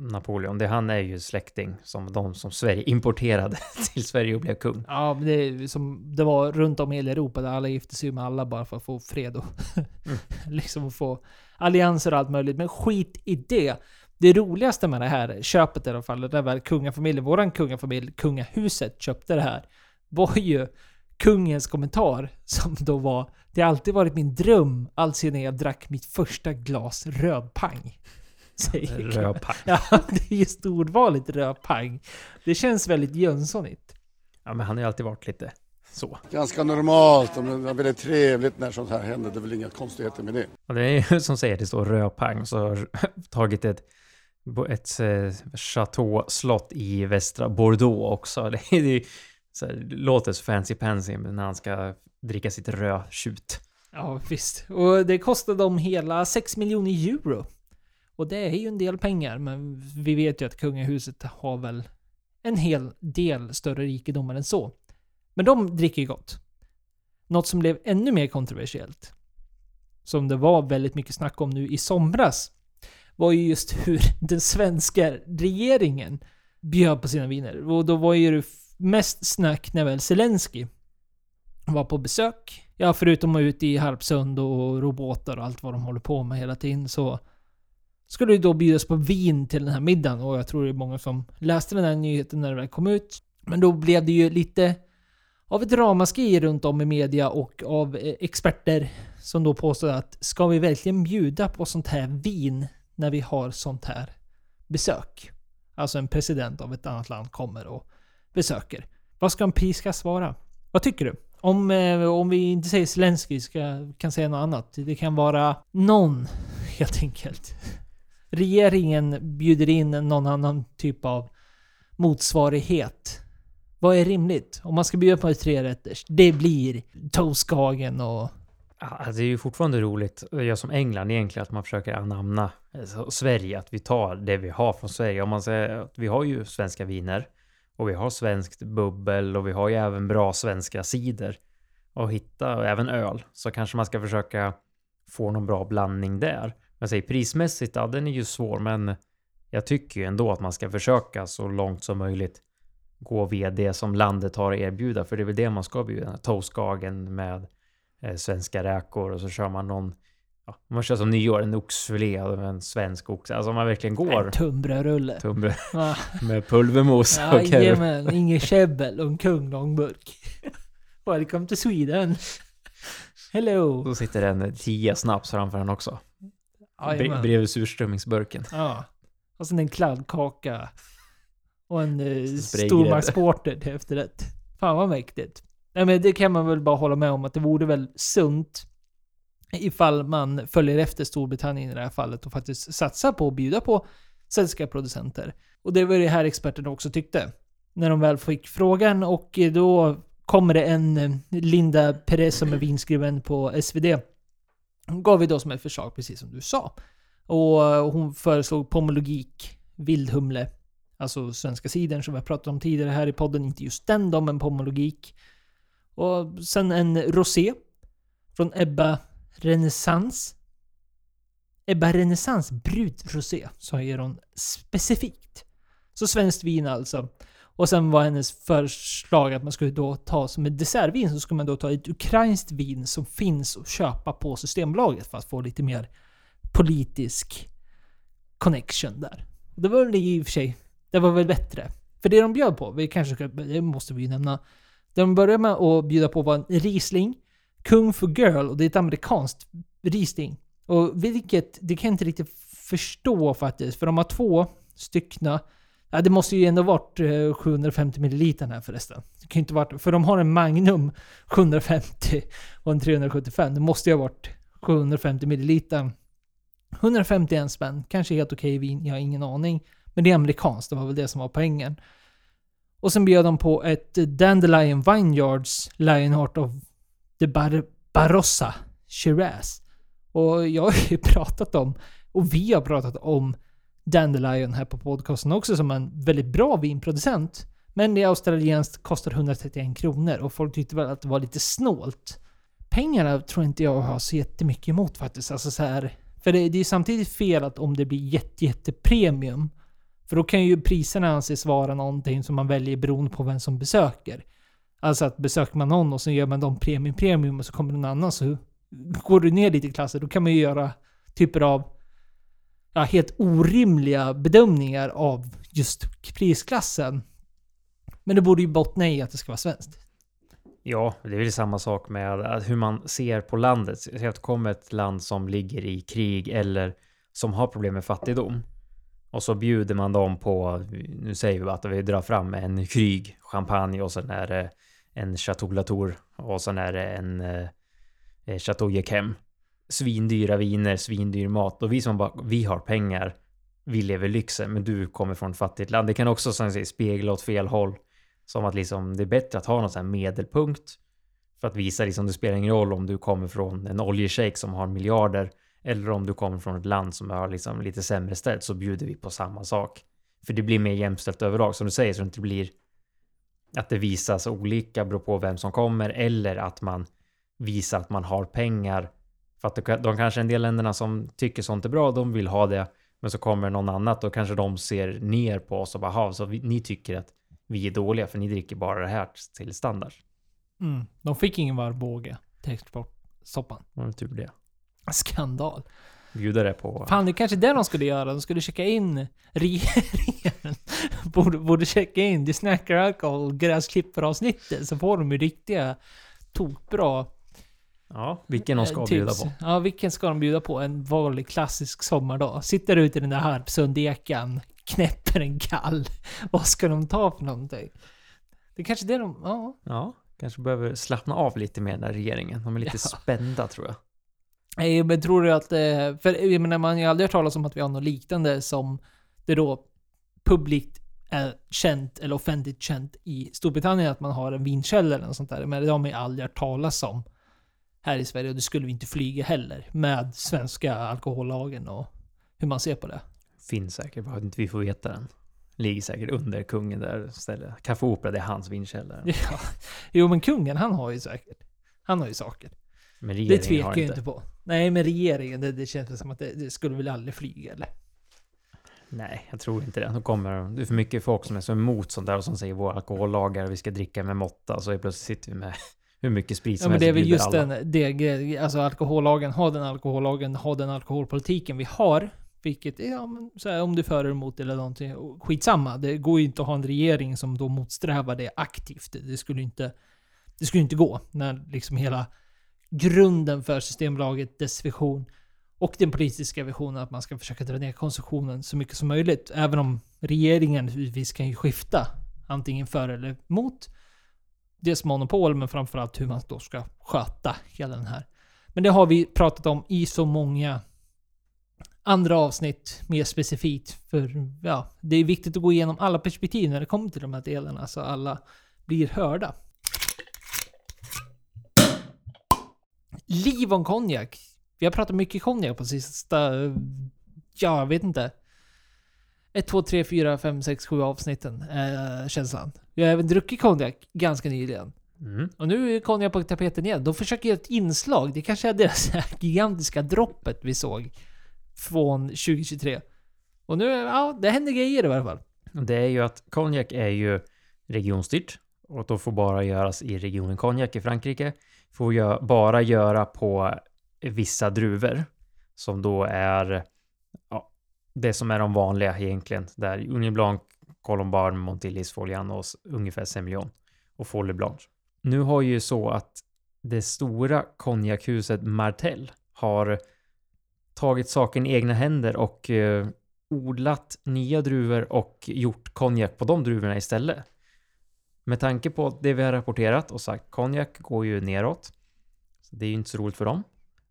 Napoleon, det han är ju släkting som de som Sverige importerade till Sverige och blev kung. Ja, det, som det var runt om i hela Europa där alla gifte sig med alla bara för att få fred och Mm. liksom få allianser och allt möjligt. Men skit i det. Det roligaste med det här köpet i alla fall, det var kungafamiljen, våran kungafamilj, kungahuset köpte det här, var ju kungens kommentar som då var Det har alltid varit min dröm alltsedan jag drack mitt första glas rödpang. Säger. Rödpang. Ja, det är just ordvalet rödpang. Det känns väldigt Jönssonigt. Ja, men han har ju alltid varit lite så. Ganska normalt, och det är väldigt trevligt när sånt här händer. Det är väl inga konstigheter med det. Och det är ju som säger, det står rödpang, så har tagit ett ett eh, chateau-slott i västra Bordeaux också. Det, är, ju så här, det låter så fancy pansy när han ska dricka sitt rödtjut. Ja, visst. Och det kostade dem hela 6 miljoner euro. Och det är ju en del pengar, men vi vet ju att kungahuset har väl en hel del större rikedomar än så. Men de dricker ju gott. Något som blev ännu mer kontroversiellt, som det var väldigt mycket snack om nu i somras, var ju just hur den svenska regeringen bjöd på sina viner. Och då var ju det mest snack när väl Zelensky var på besök. Ja, förutom att ut i Harpsund och robotar och allt vad de håller på med hela tiden så skulle det då bjudas på vin till den här middagen och jag tror det är många som läste den här nyheten när den väl kom ut. Men då blev det ju lite av ett ramaskri runt om i media och av eh, experter som då påstod att ska vi verkligen bjuda på sånt här vin när vi har sånt här besök? Alltså en president av ett annat land kommer och besöker. Vad ska en piska vara? Vad tycker du? Om, eh, om vi inte säger Zelenskyj ska, kan säga något annat. Det kan vara någon, helt enkelt. Regeringen bjuder in någon annan typ av motsvarighet. Vad är rimligt? Om man ska bjuda på ett trerätters, det blir toastkagen och... Ja, alltså, det är ju fortfarande roligt, eh, jag som England egentligen, att man försöker anamna eh, Sverige, att vi tar det vi har från Sverige. Om man säger att vi har ju svenska viner och vi har svenskt bubbel och vi har ju även bra svenska cider och hitta och även öl så kanske man ska försöka få någon bra blandning där. Men säg prismässigt, ja den är ju svår men jag tycker ju ändå att man ska försöka så långt som möjligt gå via det som landet har att erbjuda för det är väl det man ska bjuda. Toastkagen med eh, svenska räkor och så kör man någon Ja, man kör som nyår, en oxfilé och en svensk ox. Alltså om man verkligen går En tunnbrödsrulle. Ah, med pulvermos och kev. Jajamän, inget käbbel och en kung långburk. Welcome to Sweden. Hello. Då sitter en tia snaps framför den också. Bre-. Bredvid surströmmingsburken. Ja. Och sen en kladdkaka. Och en eh, Spraygrädde. stormarksporter till efterrätt. Fan vad mäktigt. Nej men det kan man väl bara hålla med om att det vore väl sunt ifall man följer efter Storbritannien i det här fallet och faktiskt satsar på att bjuda på svenska producenter. Och det var det här experterna också tyckte. När de väl fick frågan och då kommer det en eh, Linda Perez som är vinskribent på SvD. Hon gav vi då som ett förslag, precis som du sa. Och eh, hon föreslog pomologik, vildhumle, alltså svenska sidan som vi har pratat om tidigare här i podden. Inte just den då, men pomologik. Och sen en rosé från Ebba Renaissance. Ebba Renaissance brudrosé, säger hon specifikt. Så svenskt vin alltså. Och sen var hennes förslag att man skulle då ta som ett dessertvin så skulle man då ta ett ukrainskt vin som finns att köpa på Systembolaget för att få lite mer politisk connection där. Och det var väl i och för sig, det var väl bättre. För det de bjöd på, vi kanske ska, det måste vi ju nämna. Det de började med att bjuda på var en Riesling, Kung for Girl, och det är ett amerikanskt Riesling. Och vilket, det kan jag inte riktigt förstå faktiskt, för de har två styckna Ja, det måste ju ändå varit eh, 750 milliliter här förresten. Det kan ju inte varit... För de har en Magnum 750 och en 375. Det måste ju ha varit 750 milliliter. 151 spänn. Kanske helt okej vin, jag har ingen aning. Men det är amerikanskt, det var väl det som var poängen. Och sen bjöd de på ett Dandelion Vineyards Lionheart of the Bar Barossa Shiraz. Och jag har ju pratat om, och vi har pratat om Dandelion här på podcasten också som en väldigt bra vinproducent. Men det är australienskt, kostar 131 kronor och folk tyckte väl att det var lite snålt. Pengarna tror inte jag har så jättemycket emot faktiskt. Alltså så här, för det, det är samtidigt fel att om det blir jätte, jätte premium. För då kan ju priserna anses vara någonting som man väljer beroende på vem som besöker. Alltså att besöker man någon och så gör man dem premium premium och så kommer någon annan så går du ner lite i klasser. Då kan man ju göra typer av ja, helt orimliga bedömningar av just prisklassen. Men det borde ju bottna i att det ska vara svenskt. Ja, det är väl samma sak med hur man ser på landet. Säg att det kommer ett land som ligger i krig eller som har problem med fattigdom. Och så bjuder man dem på, nu säger vi att vi drar fram en kryg, champagne och sen är det en Chateau Latour och sen är det en eh, eh Chateau Jequem. Svindyra viner, svindyr mat och vi som bara, vi har pengar, vi lever lyxen, men du kommer från ett fattigt land. Det kan också som säger, spegla åt fel håll. Som att liksom, det är bättre att ha någon sån här medelpunkt. För att visa liksom, det spelar ingen roll om du kommer från en oljeshejk som har miljarder. Eller om du kommer från ett land som har liksom lite sämre ställt så bjuder vi på samma sak. För det blir mer jämställt överlag som du säger så det inte blir att det visas olika beroende på vem som kommer eller att man visar att man har pengar. För att de kanske en del länderna som tycker sånt är bra, de vill ha det. Men så kommer någon annat och kanske de ser ner på oss och bara, "Ha, så vi, ni tycker att vi är dåliga för ni dricker bara det här till standard. Mm. De fick ingen varmbåge till exportsoppan. Var det tur det. Skandal. Bjuda det på... Fan, det är kanske det de skulle göra. De skulle checka in regeringen. borde, borde checka in The Snacker Alcohol gräsklipperavsnittet så får de ju riktiga tokbra Ja, vilken de ska eh, bjuda tips. på. Ja, vilken ska de bjuda på? En vanlig klassisk sommardag. Sitter ute i den där Harpsundekan, knäpper en kall. Vad ska de ta för någonting? Det är kanske det de... Ja. Ja, kanske behöver slappna av lite mer den där regeringen. De är lite Ja. spända tror jag. Nej, men tror du att... eh, För jag menar, man har ju aldrig hört talas om att vi har något liknande som det då publikt är känt, eller offentligt känt i Storbritannien, att man har en vinkällare eller något sånt där. Men det har man ju aldrig hört talas om här i Sverige och det skulle vi inte flyga heller med svenska alkohollagen och hur man ser på det. Finns säkert, bara inte vi får veta den. Ligger säkert under kungen där stället. Café Opera, det är hans vinkällare. Ja. Jo, men kungen, han har ju säkert. Han har ju saker. Men Det regeringen tvekar har jag inte. inte på. Nej, men regeringen, det, det känns som att det, det skulle väl aldrig flyga eller? Nej, jag tror inte det. Då kommer det är för mycket folk som är så emot sånt där och som säger våra alkohollagar, vi ska dricka med måtta. Så plötsligt sitter vi med hur mycket sprit Ja som men det är helst väl just alla. den, det, alltså alkohollagen, ha den alkohollagen, ha den alkoholpolitiken vi har. Vilket, ja men så här, om du för eller emot eller någonting, skitsamma. Det går ju inte att ha en regering som då motsträvar det aktivt. Det skulle inte, det skulle inte gå. När liksom hela grunden för Systembolaget, dess vision och den politiska visionen att man ska försöka dra ner konsumtionen så mycket som möjligt. Även om regeringen naturligtvis kan ju skifta antingen för eller mot dels monopol, men framförallt hur man då ska sköta hela den här. Men det har vi pratat om i så många andra avsnitt mer specifikt. För ja, det är viktigt att gå igenom alla perspektiv när det kommer till de här delarna så alla blir hörda. Liv om konjak. Vi har pratat mycket konjak på sista... Ja, jag vet inte. 1, 2, 3, 4, 5, 6, 7 avsnitten. Eh, känslan. Jag har även druckit konjak ganska nyligen. Mm. Och nu är konjak på tapeten igen. De försöker göra ett inslag. Det kanske är deras gigantiska droppet vi såg. Från 2023. Och nu, ja, det händer grejer i alla fall. Det är ju att konjak är ju regionstyrt och då får bara göras i regionen konjak i Frankrike. Får gö- bara göra på vissa druvor som då är ja, det som är de vanliga egentligen. Där Union Blanc, Colombard, Montillis, Folianos, ungefär Semillon och Folie Blanche. Nu har ju så att det stora konjakhuset Martell har tagit saken i egna händer och eh, odlat nya druvor och gjort konjak på de druvorna istället. Med tanke på det vi har rapporterat och sagt, konjak går ju neråt. Så det är ju inte så roligt för dem.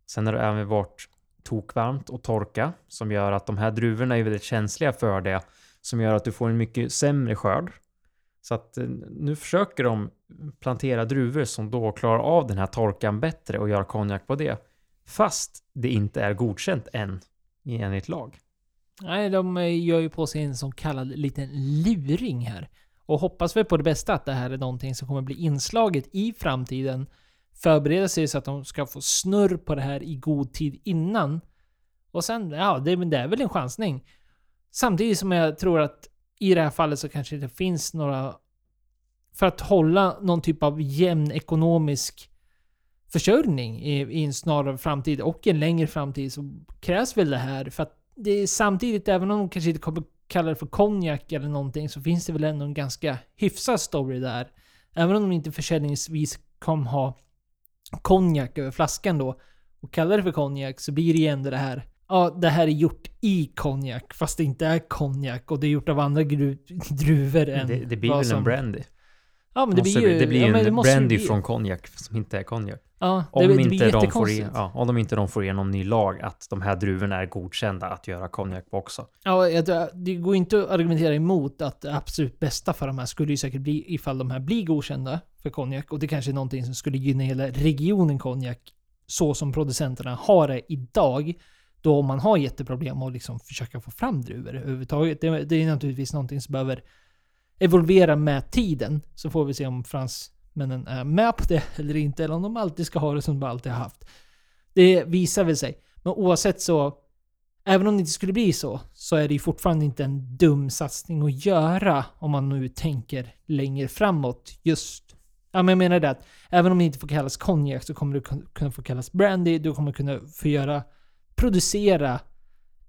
Sen har det även varit tokvarmt och torka som gör att de här druvorna är väldigt känsliga för det. Som gör att du får en mycket sämre skörd. Så att eh, nu försöker de plantera druvor som då klarar av den här torkan bättre och gör konjak på det. Fast det inte är godkänt än enligt lag. Nej, de eh, gör ju på sig en så kallad liten luring här. Och hoppas väl på det bästa att det här är någonting som kommer bli inslaget i framtiden. Förbereda sig så att de ska få snurr på det här i god tid innan. Och sen, ja, det, det är väl en chansning. Samtidigt som jag tror att i det här fallet så kanske det finns några... För att hålla någon typ av jämn ekonomisk försörjning i, i en snarare framtid och en längre framtid så krävs väl det här. För att det är samtidigt, även om de kanske inte kommer kalla det för konjak eller någonting, så finns det väl ändå en ganska hyfsad story där. Även om de inte försäljningsvis kommer ha konjak över flaskan då och kallar det för konjak så blir det ju ändå det här Ja, det här är gjort i konjak fast det inte är konjak och det är gjort av andra druvor än Det, det blir väl en brandy? Ja men det blir ju... det blir ja, det en brandy bli- från konjak som inte är konjak. Ja, Om, det, det blir inte de får in, ja, om de inte de får igenom ny lag att de här druvorna är godkända att göra konjak på också. Ja, jag det går inte att argumentera emot att det absolut bästa för de här skulle ju säkert bli ifall de här blir godkända för konjak. Och det kanske är någonting som skulle gynna hela regionen konjak. Så som producenterna har det idag. Då man har jätteproblem att liksom försöka få fram druvor överhuvudtaget. Det, det är naturligtvis någonting som behöver evolvera med tiden. Så får vi se om fransmännen är med på det eller inte. Eller om de alltid ska ha det som de alltid har haft. Det visar väl sig. Men oavsett så Även om det inte skulle bli så, så är det ju fortfarande inte en dum satsning att göra om man nu tänker längre framåt. Just... Ja, men jag menar det att även om det inte får kallas konjak så kommer det kunna få kallas brandy. Du kommer kunna få göra... Producera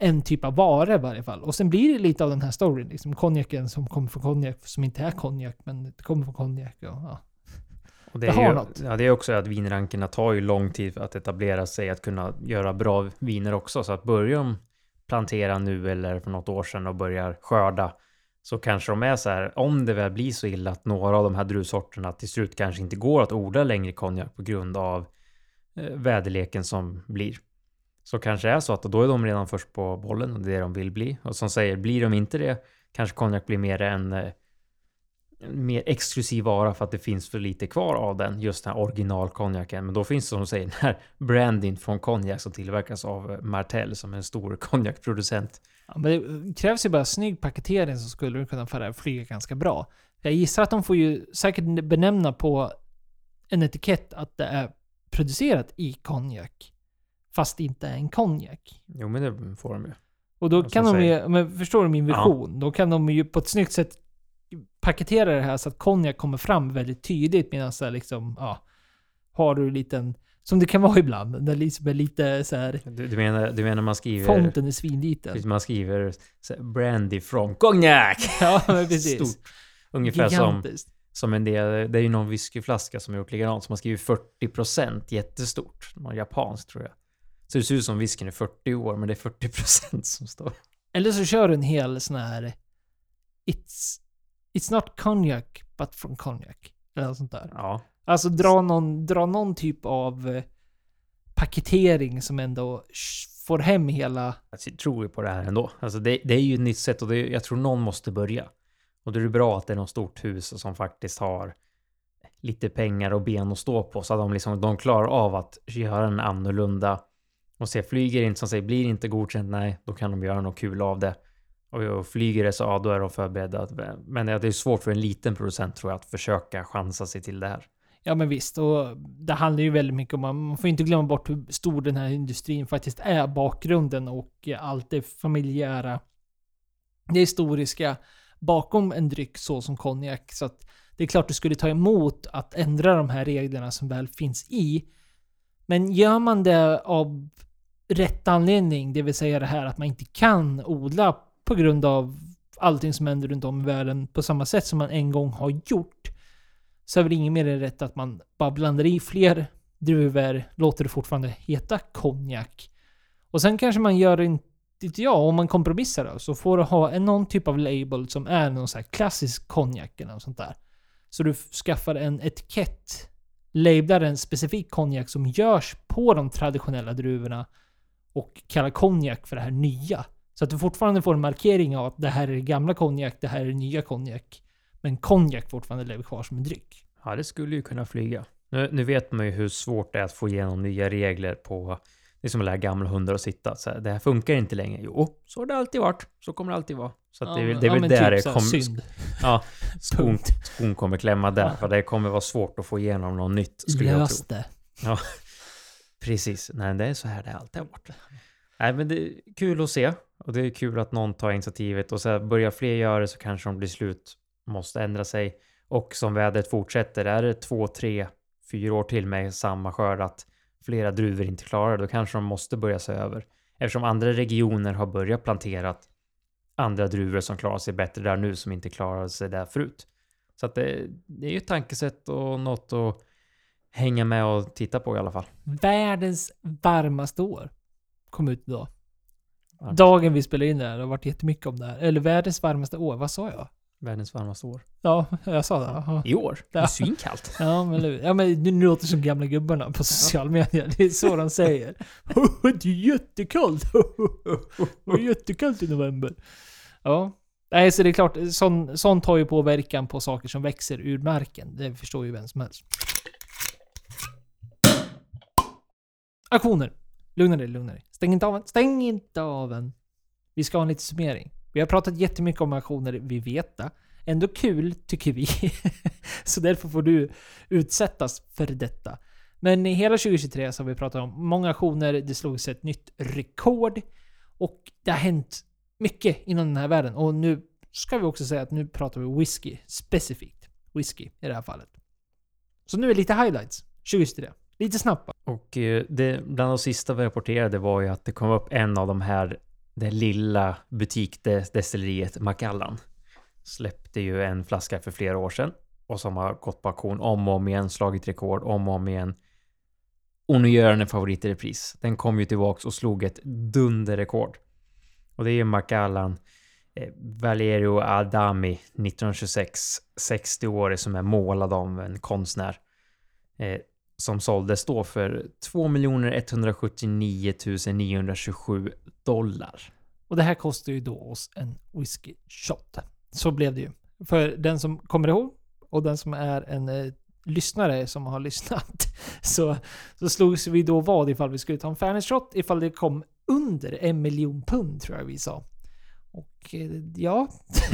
en typ av vara i varje fall. Och sen blir det lite av den här storyn. Liksom konjaken som kommer från konjak som inte är konjak, men det kommer från konjak. Och, ja. Och det, Det har ju, något. Ja, det är också att vinrankerna tar ju lång tid att etablera sig, att kunna göra bra viner också. Så att börjar de plantera nu eller för något år sedan och börjar skörda så kanske de är så här, om det väl blir så illa att några av de här druvsorterna till slut kanske inte går att odla längre konjak på grund av eh, väderleken som blir. Så kanske det är så att då är de redan först på bollen och det är det de vill bli. Och som säger, blir de inte det kanske konjak blir mer en eh, en mer exklusiv vara för att det finns för lite kvar av den, just den här originalkonjaken. Men då finns det som de säger den här branding från konjak som tillverkas av eh, Martell som är en stor konjakproducent. Ja, men det krävs ju bara snygg paketering så skulle du kunna flyga ganska bra. Jag gissar att de får ju säkert benämna på en etikett att det är producerat i konjak. Fast det inte är en konjak. Jo men det får de ju. Och då Ja, som kan de säger. ju, men förstår du min Ja. vision? Då kan de ju på ett snyggt sätt paketera det här så att konjak kommer fram väldigt tydligt medan så här liksom, ja, har du en liten, som det kan vara ibland, när liksom är lite så här, Du, du, menar, du menar man skriver... fonten är svinliten. Man skriver så här, brandy from konjak! Ja, men precis. Stort. Ungefär som, Gigantiskt. som en del, det är ju någon whiskyflaska som har gjort likadant, som har skrivit 40% jättestort. Någon japansk tror jag. Så det ser ut som whiskyn är 40 år, men det är 40% som står. Eller så kör du en hel sån här... It's, it's not cognac, but from cognac. Eller något sånt där. Ja. Alltså dra någon, dra någon typ av eh, paketering som ändå får hem hela... Alltså, jag tror ju på det här ändå. Alltså det, det är ju ett nytt sätt och det, jag tror någon måste börja. Och då är det bra att det är något stort hus som faktiskt har lite pengar och ben att stå på så att de, liksom, de klarar av att göra en annorlunda och se flyger inte som säger blir inte godkänt, nej, då kan de göra något kul av det. Och, flyger det så, ja, då är de förberedda. Men det är svårt för en liten producent tror jag att försöka chansa sig till det här. Ja men visst, och det handlar ju väldigt mycket om... Man får inte glömma bort hur stor den här industrin faktiskt är, bakgrunden och allt det familjära, det historiska bakom en dryck så som konjak. Så att det är klart du skulle ta emot att ändra de här reglerna som väl finns i. Men gör man det av rätt anledning, det vill säga det här att man inte kan odla på grund av allting som händer runt om i världen på samma sätt som man en gång har gjort. Så är väl inget mer än rätt att man bara blandar i fler druvor, låter det fortfarande heta konjak. Och sen kanske man gör, inte vet jag, om man kompromissar då, så får du ha en, någon typ av label som är någon sån här klassisk konjak eller något sånt där. Så du skaffar en etikett, lablar en specifik konjak som görs på de traditionella druvorna och kallar konjak för det här nya. Så att du fortfarande får en markering av att det här är det gamla konjak, det här är det nya konjak. Men konjak fortfarande lever kvar som en dryck. Ja, det skulle ju kunna flyga. Nu, nu vet man ju hur svårt det är att få igenom nya regler på... Det är som att lära gamla hundar att sitta. Så här, det här funkar inte längre. Jo, så har det alltid varit. Så kommer det alltid vara. Så att det, är väl- det är väl men där typ det kommer... Synd. Ja, skon, skon kommer klämma där. Ja. För det kommer vara svårt att få igenom något nytt, skulle jag tro. Lös det. Precis. Nej, det är så här det alltid har varit. Nej, men det är kul att se. Och det är kul att någon tar initiativet. Och så här, börjar fler göra det så kanske de blir slut måste ändra sig. Och som vädret fortsätter, är det två, tre, fyra år till med samma skörd att flera druvor inte klarar då kanske de måste börja se över. Eftersom andra regioner har börjat plantera andra druvor som klarar sig bättre där nu som inte klarade sig där förut. Så att det, det är ju ett tankesätt och något att hänga med och titta på i alla fall. Världens varmaste år kom ut idag. Dagen vi spelade in det här, det har varit jättemycket om det här. Eller världens varmaste år, vad sa jag? Världens varmaste år. Ja, jag sa det. Jaha. I år? Det är svinkallt. Ja, men, ja, men nu låter som gamla gubbarna på sociala medier. Det är så de säger. Det är jättekallt. Det är jättekallt i november. Ja. Nej, så det är klart, sån, sånt har ju påverkan på saker som växer ur marken. Det förstår ju vem som helst. Aktioner. Lugna dig, lugna dig. Stäng inte av den. Stäng inte av den. Vi ska ha en liten summering. Vi har pratat jättemycket om aktioner, vi vet det. Ändå kul, tycker vi. så därför får du utsättas för detta. Men i hela 2023 så har vi pratat om många aktioner, det slogs ett nytt rekord. Och det har hänt mycket inom den här världen. Och nu ska vi också säga att nu pratar vi whisky specifikt. Whisky i det här fallet. Så nu är lite highlights 2023. Lite snabbt bara. Och eh, det, bland de sista vi rapporterade var ju att det kom upp en av de här, det lilla butikdestilleriet Macallan. Släppte ju en flaska för flera år sedan. Och som har gått på auktion om och om igen, slagit rekord om och om igen. Och nu gör den en favorit i repris. Den kom ju tillbaks och slog ett dunderrekord. Och det är ju Macallan eh, Valerio Adami 1926, 60 år som är målad av en konstnär. Eh, som såldes då för 2 179 927 dollar. Och det här kostar ju då oss en whisky shot. Så blev det ju. För den som kommer ihåg och den som är en eh, lyssnare som har lyssnat. Så, så slogs vi då vad ifall vi skulle ta en fairness shot ifall det kom under en miljon pund tror jag vi sa. Och eh, ja.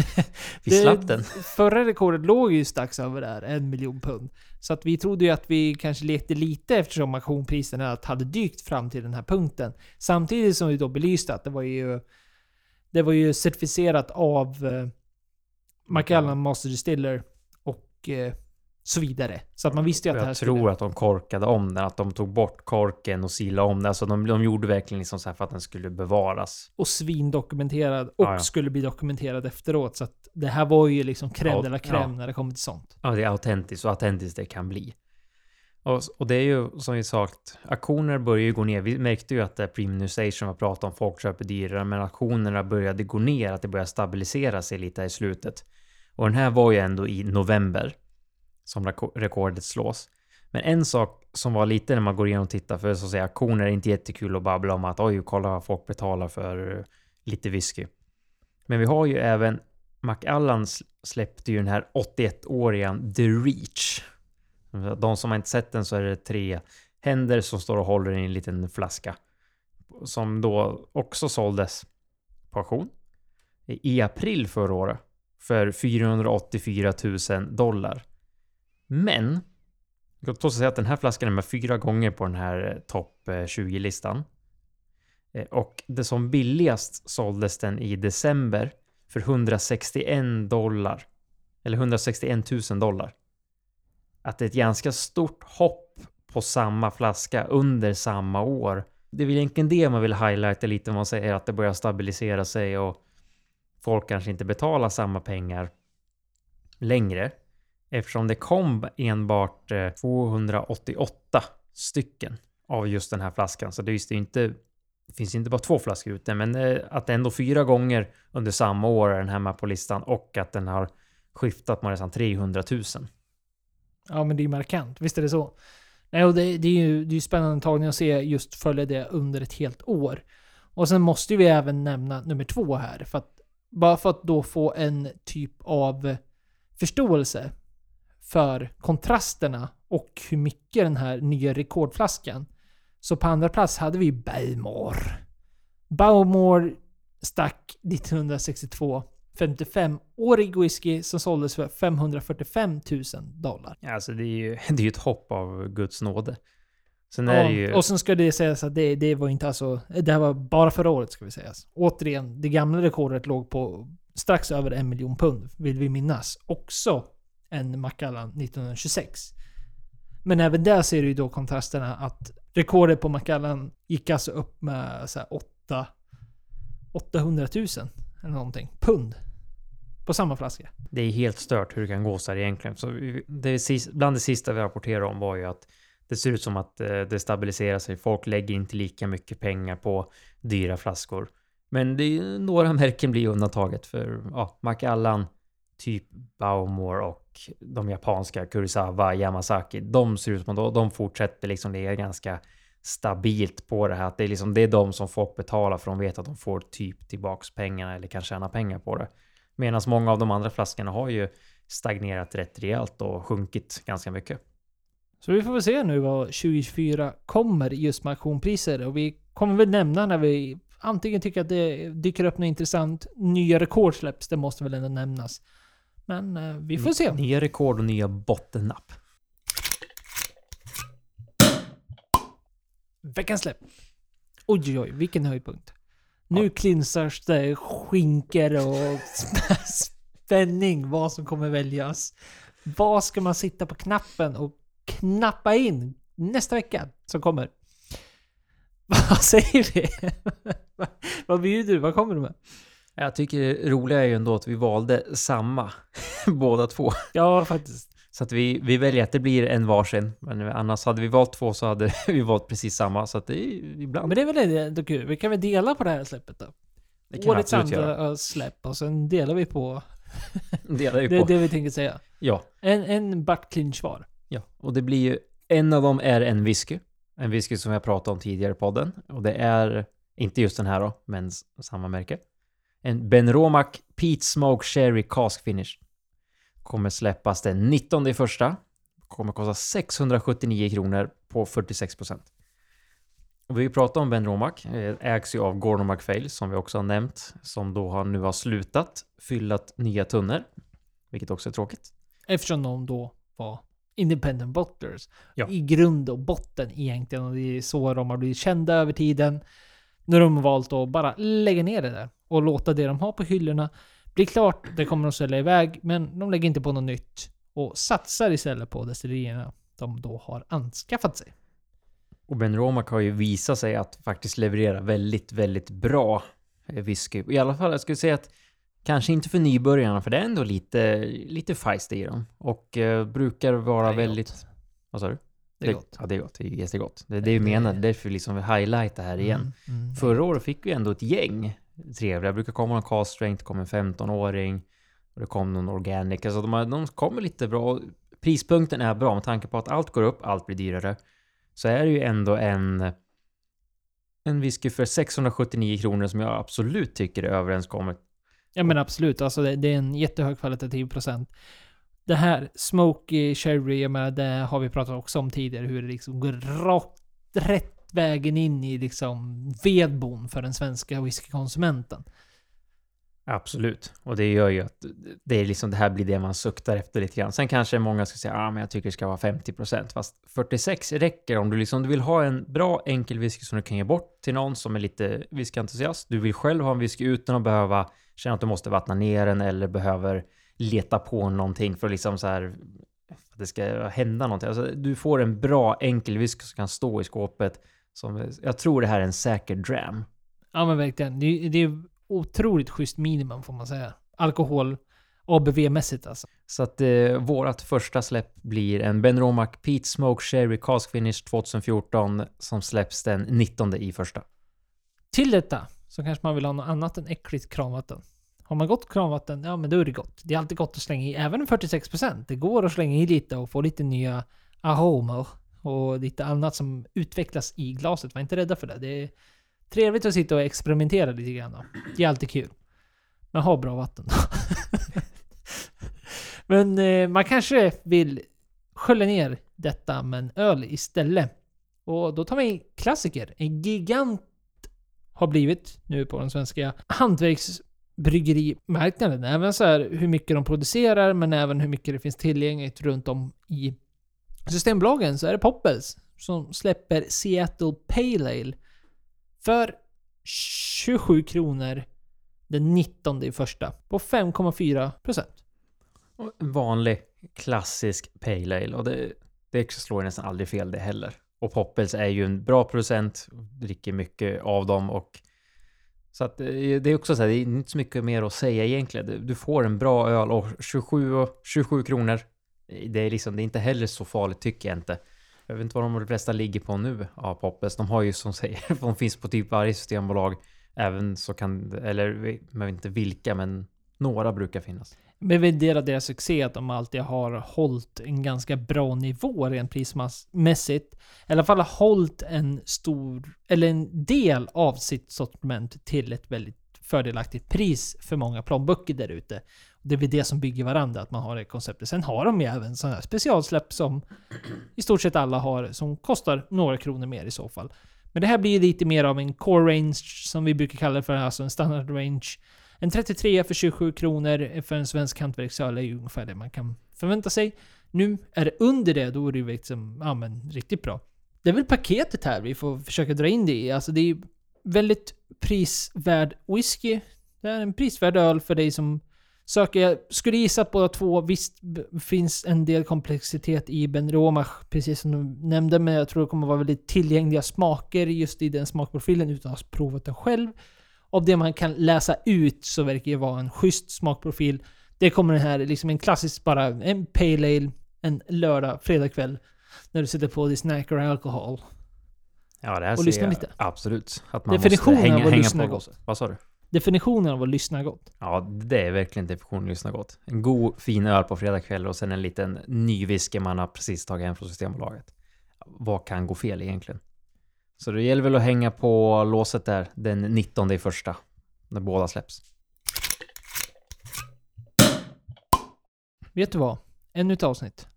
Vi slapp den. Förra rekordet låg ju strax över där, en miljon pund. Så att vi trodde ju att vi kanske lekte lite eftersom auktionpriserna hade dykt fram till den här punkten. Samtidigt som vi då belyste att det var ju det var ju certifierat av eh, Macallan Master Distiller och eh, så vidare. Så att man visste ju att det här Jag skulle... tror att de korkade om den, att de tog bort korken och silade om den. Alltså de, de gjorde verkligen liksom så här för att den skulle bevaras. Och svindokumenterad och Ja, ja. skulle bli dokumenterad efteråt. Så att det här var ju liksom crème de la crème när det kommer till sånt. Ja, det är autentiskt och autentiskt det kan bli. Och, och det är ju som vi sagt, auktioner börjar ju gå ner. Vi märkte ju att det premiumization var pratade om, folk köper dyrare, men auktionerna började gå ner, att det började stabilisera sig lite i slutet. Och den här var ju ändå i november som rekordet slås. Men en sak som var lite när man går igenom och tittar, för så att säga auktioner är inte jättekul att babbla om att oj, kolla vad folk betalar för eh, lite whisky. Men vi har ju även McAllan släppte ju den här 81-åriga The Reach. De som har inte sett den så är det tre händer som står och håller i en liten flaska. Som då också såldes på auktion i april förra året för 484 000 dollar. Men jag måste säga att den här flaskan är med fyra gånger på den här eh, topp eh, 20-listan. Eh, och det som billigast såldes den i december för 161 dollar. Eller 161 000 dollar. Att det är ett ganska stort hopp på samma flaska under samma år. Det är väl egentligen det man vill highlighta lite när man säger att det börjar stabilisera sig och folk kanske inte betalar samma pengar längre. Eftersom det kom enbart eh, 288 stycken av just den här flaskan. Så det är inte, det finns inte bara två flaskor ute, men eh, att ändå fyra gånger under samma år är den här med på listan och att den har skiftat med nästan 300 000. Ja, men det är markant. Visst är det så? Nej, och det, det är ju det är ju spännande tagning att se just följa det under ett helt år. Och sen måste vi även nämna nummer två här. För att, bara för att då få en typ av förståelse för kontrasterna och hur mycket den här nya rekordflaskan. Så på andra plats hade vi Bowmore. Bowmore stack 1962 55-årig whisky som såldes för 545 000 dollar. Alltså det är ju det är ett hopp av Guds nåde. Sen är det ju... Och sen ska det sägas att det, det var inte alltså... Det här var bara förra året ska vi säga. Återigen, det gamla rekordet låg på strax över en miljon pund, vill vi minnas. Också än Macallan 1926. Men även där ser du ju då kontrasterna att rekordet på Macallan gick alltså upp med så här 8, 800 000 eller någonting. Pund. På samma flaska. Det är helt stört hur det kan gå så här egentligen. Så det bland det sista vi rapporterade om var ju att det ser ut som att eh, det stabiliserar sig. Folk lägger inte lika mycket pengar på dyra flaskor. Men det är några märken blir undantaget för ja, Macallan, typ Baumor och de japanska Kurosawa, Yamasaki. De ser ut som att de, de fortsätter liksom ligga ganska stabilt på det här. Att det är liksom det är de som folk betalar för de vet att de får typ tillbaks pengarna eller kan tjäna pengar på det. Medan många av de andra flaskorna har ju stagnerat rätt rejält och sjunkit ganska mycket. Så vi får väl se nu vad 2024 kommer just med auktionpriser. Och vi kommer väl nämna när vi antingen tycker att det dyker upp något intressant, nya rekord släpps, det måste väl ändå nämnas. Men eh, vi får se. Nya rekord och nya bottennapp. Veckans släpp. Oj, oj, oj, vilken höjdpunkt. Nu klinsars det skinker och spänning vad som kommer väljas. Vad ska man sitta på knappen och knappa in nästa vecka som kommer? Vad säger vi? vad bjuder du? Vad kommer du med? Jag tycker det roliga är ju ändå att vi valde samma båda två. Ja, faktiskt. Så att vi, vi väljer att det blir en varsin. Men annars hade vi valt två så hade vi valt precis samma. Så att det är ibland... Men det är väl ändå kul. Vi kan väl dela på det här släppet då? det kan Årets andra göra. släpp och sen delar vi på... Delar vi Det är på. det vi tänker säga. Ja, En, en Bart Clinch var. ja. Och det blir ju... En av dem är en whisky. En whisky som jag pratade om tidigare i podden. Och det är... Inte just den här då, men samma märke. En Benromac Peat Smoke Sherry Cask Finish. Kommer släppas den 19 i första. Kommer kosta 679 kronor på 46%. Och vi pratar om Benromac. eh, Ägs ju av Gordon MacPhail som vi också har nämnt. Som då har nu har slutat fyllat nya tunnor. Vilket också är tråkigt. Eftersom de då var independent bottlers. Ja. I grund och botten egentligen. Och det är så de har blivit kända över tiden. De har valt att bara lägga ner det där. Och låta det de har på hyllorna bli klart. Det kommer de sälja iväg. Men de lägger inte på något nytt. Och satsar istället på destillerierna de då har anskaffat sig. Och Benromac har ju visat sig att faktiskt leverera väldigt, väldigt bra eh, whisky. I alla fall, jag skulle säga att kanske inte för nybörjarna, för det är ändå lite, lite feist i dem. Och eh, brukar vara Nej, väldigt... Vad sa du? Det är gott. Ja, det är gott. Det är jättegott. Det, det är ju Det- menat, därför vi liksom vill highlighta här igen. Mm, mm. Förra året fick vi ändå ett gäng trevliga. Det brukar komma någon cast strength, det kom en 15-åring och det kom någon organic. Alltså de, har, de kommer lite bra. Prispunkten är bra med tanke på att allt går upp, allt blir dyrare. Så är det ju ändå en en whisky för 679 kronor som jag absolut tycker är överenskommet. Ja men absolut, alltså det, det är en jättehög kvalitativ procent. Det här, Smoky Cherry, jag menar, det har vi pratat också om tidigare, hur det liksom går rakt, rätt vägen in i liksom vedbon för den svenska whiskykonsumenten. Absolut. Och det gör ju att det, är liksom, det här blir det man suktar efter lite grann. Sen kanske många ska säga att ah, men jag tycker det ska vara 50%. Fast 46 räcker om du, liksom, du vill ha en bra enkel whisky som du kan ge bort till någon som är lite whiskyentusiast. Du vill själv ha en whisky utan att behöva känna att du måste vattna ner den eller behöver leta på någonting för att liksom så här att det ska hända någonting. Alltså, du får en bra enkel whisky som kan stå i skåpet. Som, jag tror det här är en säker dram. Ja men verkligen. Det, är- det är otroligt schysst minimum får man säga. Alkohol, ABV-mässigt alltså. Så att eh, vårat första släpp blir en Ben Romac Peat Smoke Sherry Cask Finish 2014 som släpps den 19 i första. Till detta så kanske man vill ha något annat än äckligt kranvatten. Har man gott kranvatten, ja men då är det gott. Det är alltid gott att slänga i, även 46%. Det går att slänga i lite och få lite nya aromer och lite annat som utvecklas i glaset. Var inte rädda för det. Det är trevligt att sitta och experimentera lite grann. Då. Det är alltid kul. Men ha bra vatten. men eh, man kanske vill skölja ner detta med en öl istället. Och då tar vi klassiker. En gigant har blivit nu på den svenska hantverks bryggerimarknaden, Även så här hur mycket de producerar, men även hur mycket det finns tillgängligt runt om i Systembolagen så är det Poppels som släpper Seattle Pale Ale för 27 kronor den 19 i första på 5,4 procent. En vanlig klassisk Pale Ale och det, det slår nästan aldrig fel det heller. Och Poppels är ju en bra producent, dricker mycket av dem och så att eh, det är också så här, det är inte så mycket mer att säga egentligen. Du får en bra öl och 27, 27 kronor. Eh, det är liksom, det är inte heller så farligt tycker jag inte. Jag vet inte vad de flesta ligger på nu av Poppels. De har ju som säger, de finns på typ varje systembolag. Även så kan, eller jag vet inte vilka, men några brukar finnas. Men väl del av deras succé att de alltid har hållit en ganska bra nivå rent prismässigt. I alla fall har hållit en stor, eller en del av sitt sortiment till ett väldigt fördelaktigt pris för många plånböcker där ute. Det är väl det som bygger varandra, att man har det konceptet. Sen har de ju även sådana här specialsläpp som i stort sett alla har, som kostar några kronor mer i så fall. Men det här blir lite mer av en core range, som vi brukar kalla det för, alltså en standard range. En 33 för 27 kronor för en svensk hantverksöl är ju ungefär det man kan förvänta sig. Nu är det under det, då är det ju liksom, ja men riktigt bra. Det är väl paketet här vi får försöka dra in det i. Alltså det är ju väldigt prisvärd whisky. Det är en prisvärd öl för dig som söker. Jag skulle gissa att båda två, visst finns en del komplexitet i Ben Romach, precis som du nämnde, men jag tror det kommer vara väldigt tillgängliga smaker just i den smakprofilen utan att ha provat den själv. Av det man kan läsa ut så verkar det vara en schysst smakprofil. Det kommer den här, liksom en klassisk bara, en pale ale, en lördag, fredagkväll. När du sätter på din snack or alcohol. Ja, det här Och ser lyssna jag lite. Absolut. Att man Definitionen måste hänga, av att lyssna gott. Vad sa du? Definitionen av att lyssna gott. Ja, det är verkligen definitionen av lyssna gott. En god, fin öl på fredagkväll och sen en liten ny whisky man har precis tagit hem från Systembolaget. Vad kan gå fel egentligen? Så det gäller väl att hänga på låset där den 19 i första. När båda släpps. Vet du vad? Ännu ett avsnitt.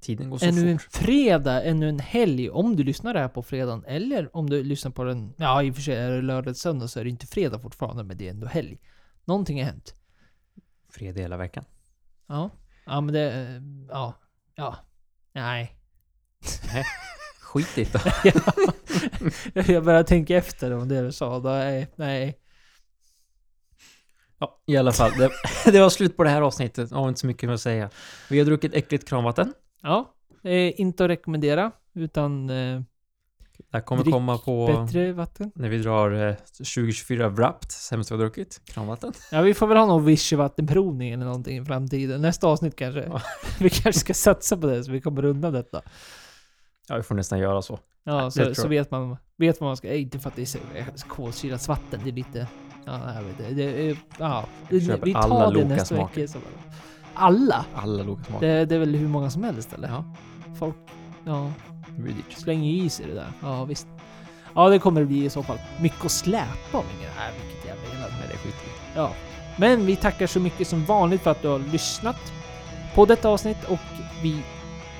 Tiden går så Ännu en fort. fredag, ännu en helg. Om du lyssnar det här på fredagen. Eller om du lyssnar på den... Ja, i och för sig är det lördag söndag så är det inte fredag fortfarande, men det är ändå helg. Någonting har hänt. Fredag hela veckan. Ja. Ja, men det... eh, Ja. Ja. Nej. Skit i det. Jag började tänka efter om det du sa. Nej. Nej. Ja, i alla fall. Det, det var slut på det här avsnittet. Jag har inte så mycket mer att säga. Vi har druckit äckligt kranvatten. Ja. Är inte att rekommendera. Utan eh, Det här kommer komma på bättre vatten. när vi drar eh, 2024 Wrapped, sämst vi har druckit. Kranvatten. Ja, vi får väl ha någon Vichy-vattenprovning eller någonting i framtiden. Nästa avsnitt kanske. Ja. vi kanske ska satsa på det så vi kommer undan detta. Ja, vi får nästan göra så. Ja, så, så vet man vet vad man ska... Inte för att det är så kolsyrat vatten, det är lite... Ja, jag vet inte. Det är... Ja. Vi tar alla det nästa vecka. Så bara. Alla? Alla Lokas. Det, det är väl hur många som helst eller? Ja, Folk... Ja, det blir dyrt. slänger i sig det där. Ja, visst. Ja, det kommer det bli i så fall. Mycket att släpa om ingen... Nej, vilket jävla elände. Men det är skitdyrt. Ja. Men vi tackar så mycket som vanligt för att du har lyssnat på detta avsnitt och vi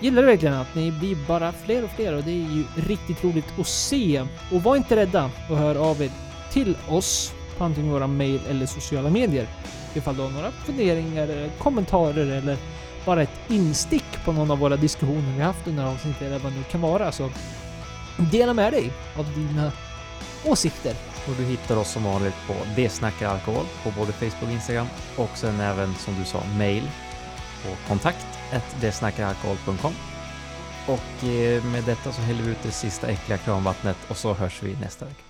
gillar verkligen att ni blir bara fler och fler och det är ju riktigt roligt att se. Och var inte rädda och hör av er till oss på antingen våra mail eller sociala medier ifall du har några funderingar, kommentarer eller bara ett instick på någon av våra diskussioner vi haft under avsnittet eller vad det nu kan vara. Så dela med dig av dina åsikter. Och du hittar oss som vanligt på Det snackar alkohol på både Facebook och Instagram och sen även som du sa mail på kontakt desnackaralkohol.com. Och eh, med detta så häller vi ut det sista äckliga kranvattnet och så hörs vi nästa vecka.